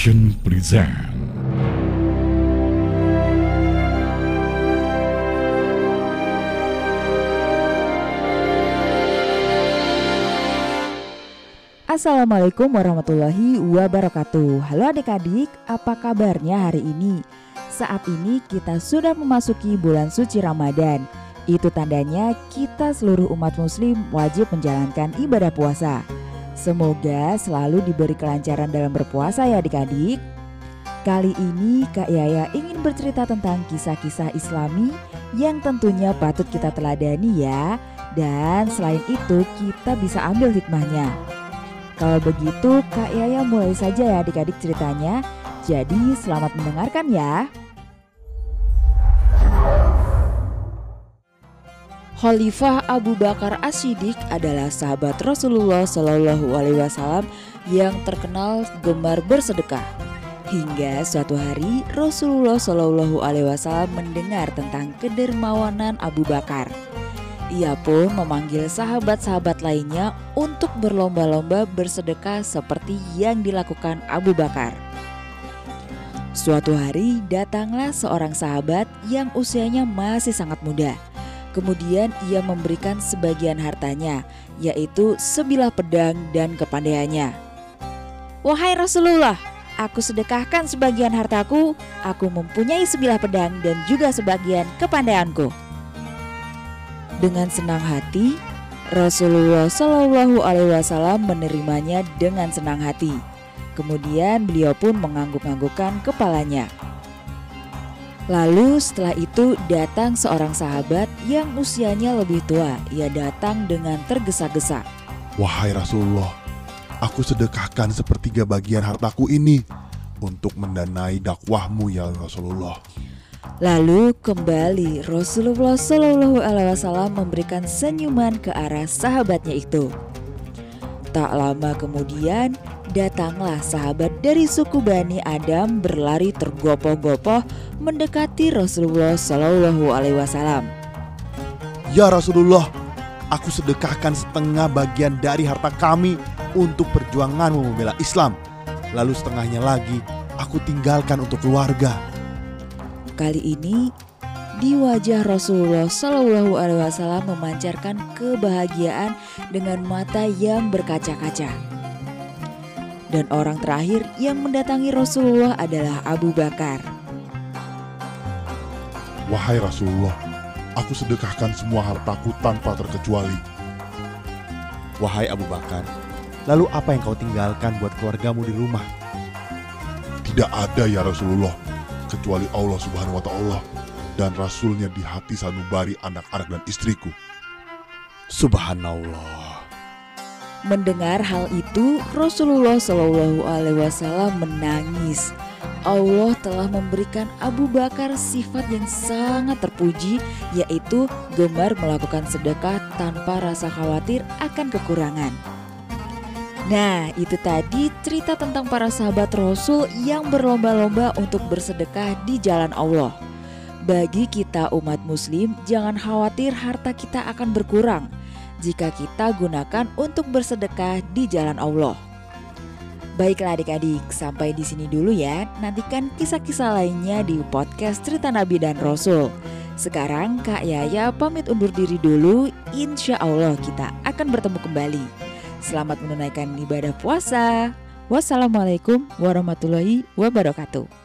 Present Assalamualaikum warahmatullahi wabarakatuh. Halo adik-adik, apa kabarnya hari ini? Saat ini kita sudah memasuki bulan suci Ramadan. Itu tandanya kita seluruh umat muslim wajib menjalankan ibadah puasa Semoga selalu diberi kelancaran dalam berpuasa ya adik-adik Kali ini Kak Yaya ingin bercerita tentang kisah-kisah islami yang tentunya patut kita teladani ya Dan selain itu kita bisa ambil hikmahnya kalau begitu, Kak Yaya mulai saja ya adik-adik ceritanya. Jadi selamat mendengarkan ya. Khalifah Abu Bakar As-Siddiq adalah sahabat Rasulullah Shallallahu Alaihi Wasallam yang terkenal gemar bersedekah. Hingga suatu hari Rasulullah Shallallahu Alaihi Wasallam mendengar tentang kedermawanan Abu Bakar. Ia pun memanggil sahabat-sahabat lainnya untuk berlomba-lomba bersedekah seperti yang dilakukan Abu Bakar. Suatu hari datanglah seorang sahabat yang usianya masih sangat muda. Kemudian ia memberikan sebagian hartanya, yaitu sebilah pedang dan kepandaiannya. Wahai Rasulullah, aku sedekahkan sebagian hartaku, aku mempunyai sebilah pedang dan juga sebagian kepandaianku. Dengan senang hati, Rasulullah Shallallahu Alaihi Wasallam menerimanya dengan senang hati. Kemudian beliau pun mengangguk-anggukkan kepalanya. Lalu setelah itu datang seorang sahabat yang usianya lebih tua. Ia datang dengan tergesa-gesa. Wahai Rasulullah, aku sedekahkan sepertiga bagian hartaku ini untuk mendanai dakwahmu ya Rasulullah. Lalu kembali Rasulullah Shallallahu Alaihi Wasallam memberikan senyuman ke arah sahabatnya itu. Tak lama kemudian datanglah sahabat dari suku Bani Adam berlari tergopoh-gopoh mendekati Rasulullah Shallallahu Alaihi Wasallam. Ya Rasulullah, aku sedekahkan setengah bagian dari harta kami untuk perjuanganmu membela Islam. Lalu setengahnya lagi aku tinggalkan untuk keluarga. Kali ini di wajah Rasulullah Shallallahu Alaihi Wasallam memancarkan kebahagiaan dengan mata yang berkaca-kaca. Dan orang terakhir yang mendatangi Rasulullah adalah Abu Bakar. Wahai Rasulullah, aku sedekahkan semua hartaku tanpa terkecuali. Wahai Abu Bakar, lalu apa yang kau tinggalkan buat keluargamu di rumah? Tidak ada ya Rasulullah, kecuali Allah Subhanahu wa Ta'ala dan Rasulnya di hati sanubari anak-anak dan istriku. Subhanallah. Mendengar hal itu, Rasulullah Shallallahu Alaihi Wasallam menangis. Allah telah memberikan Abu Bakar sifat yang sangat terpuji, yaitu gemar melakukan sedekah tanpa rasa khawatir akan kekurangan. Nah, itu tadi cerita tentang para sahabat Rasul yang berlomba-lomba untuk bersedekah di jalan Allah. Bagi kita umat muslim, jangan khawatir harta kita akan berkurang jika kita gunakan untuk bersedekah di jalan Allah. Baiklah adik-adik, sampai di sini dulu ya. Nantikan kisah-kisah lainnya di podcast Cerita Nabi dan Rasul. Sekarang Kak Yaya pamit undur diri dulu. Insya Allah kita akan bertemu kembali. Selamat menunaikan ibadah puasa. Wassalamualaikum warahmatullahi wabarakatuh.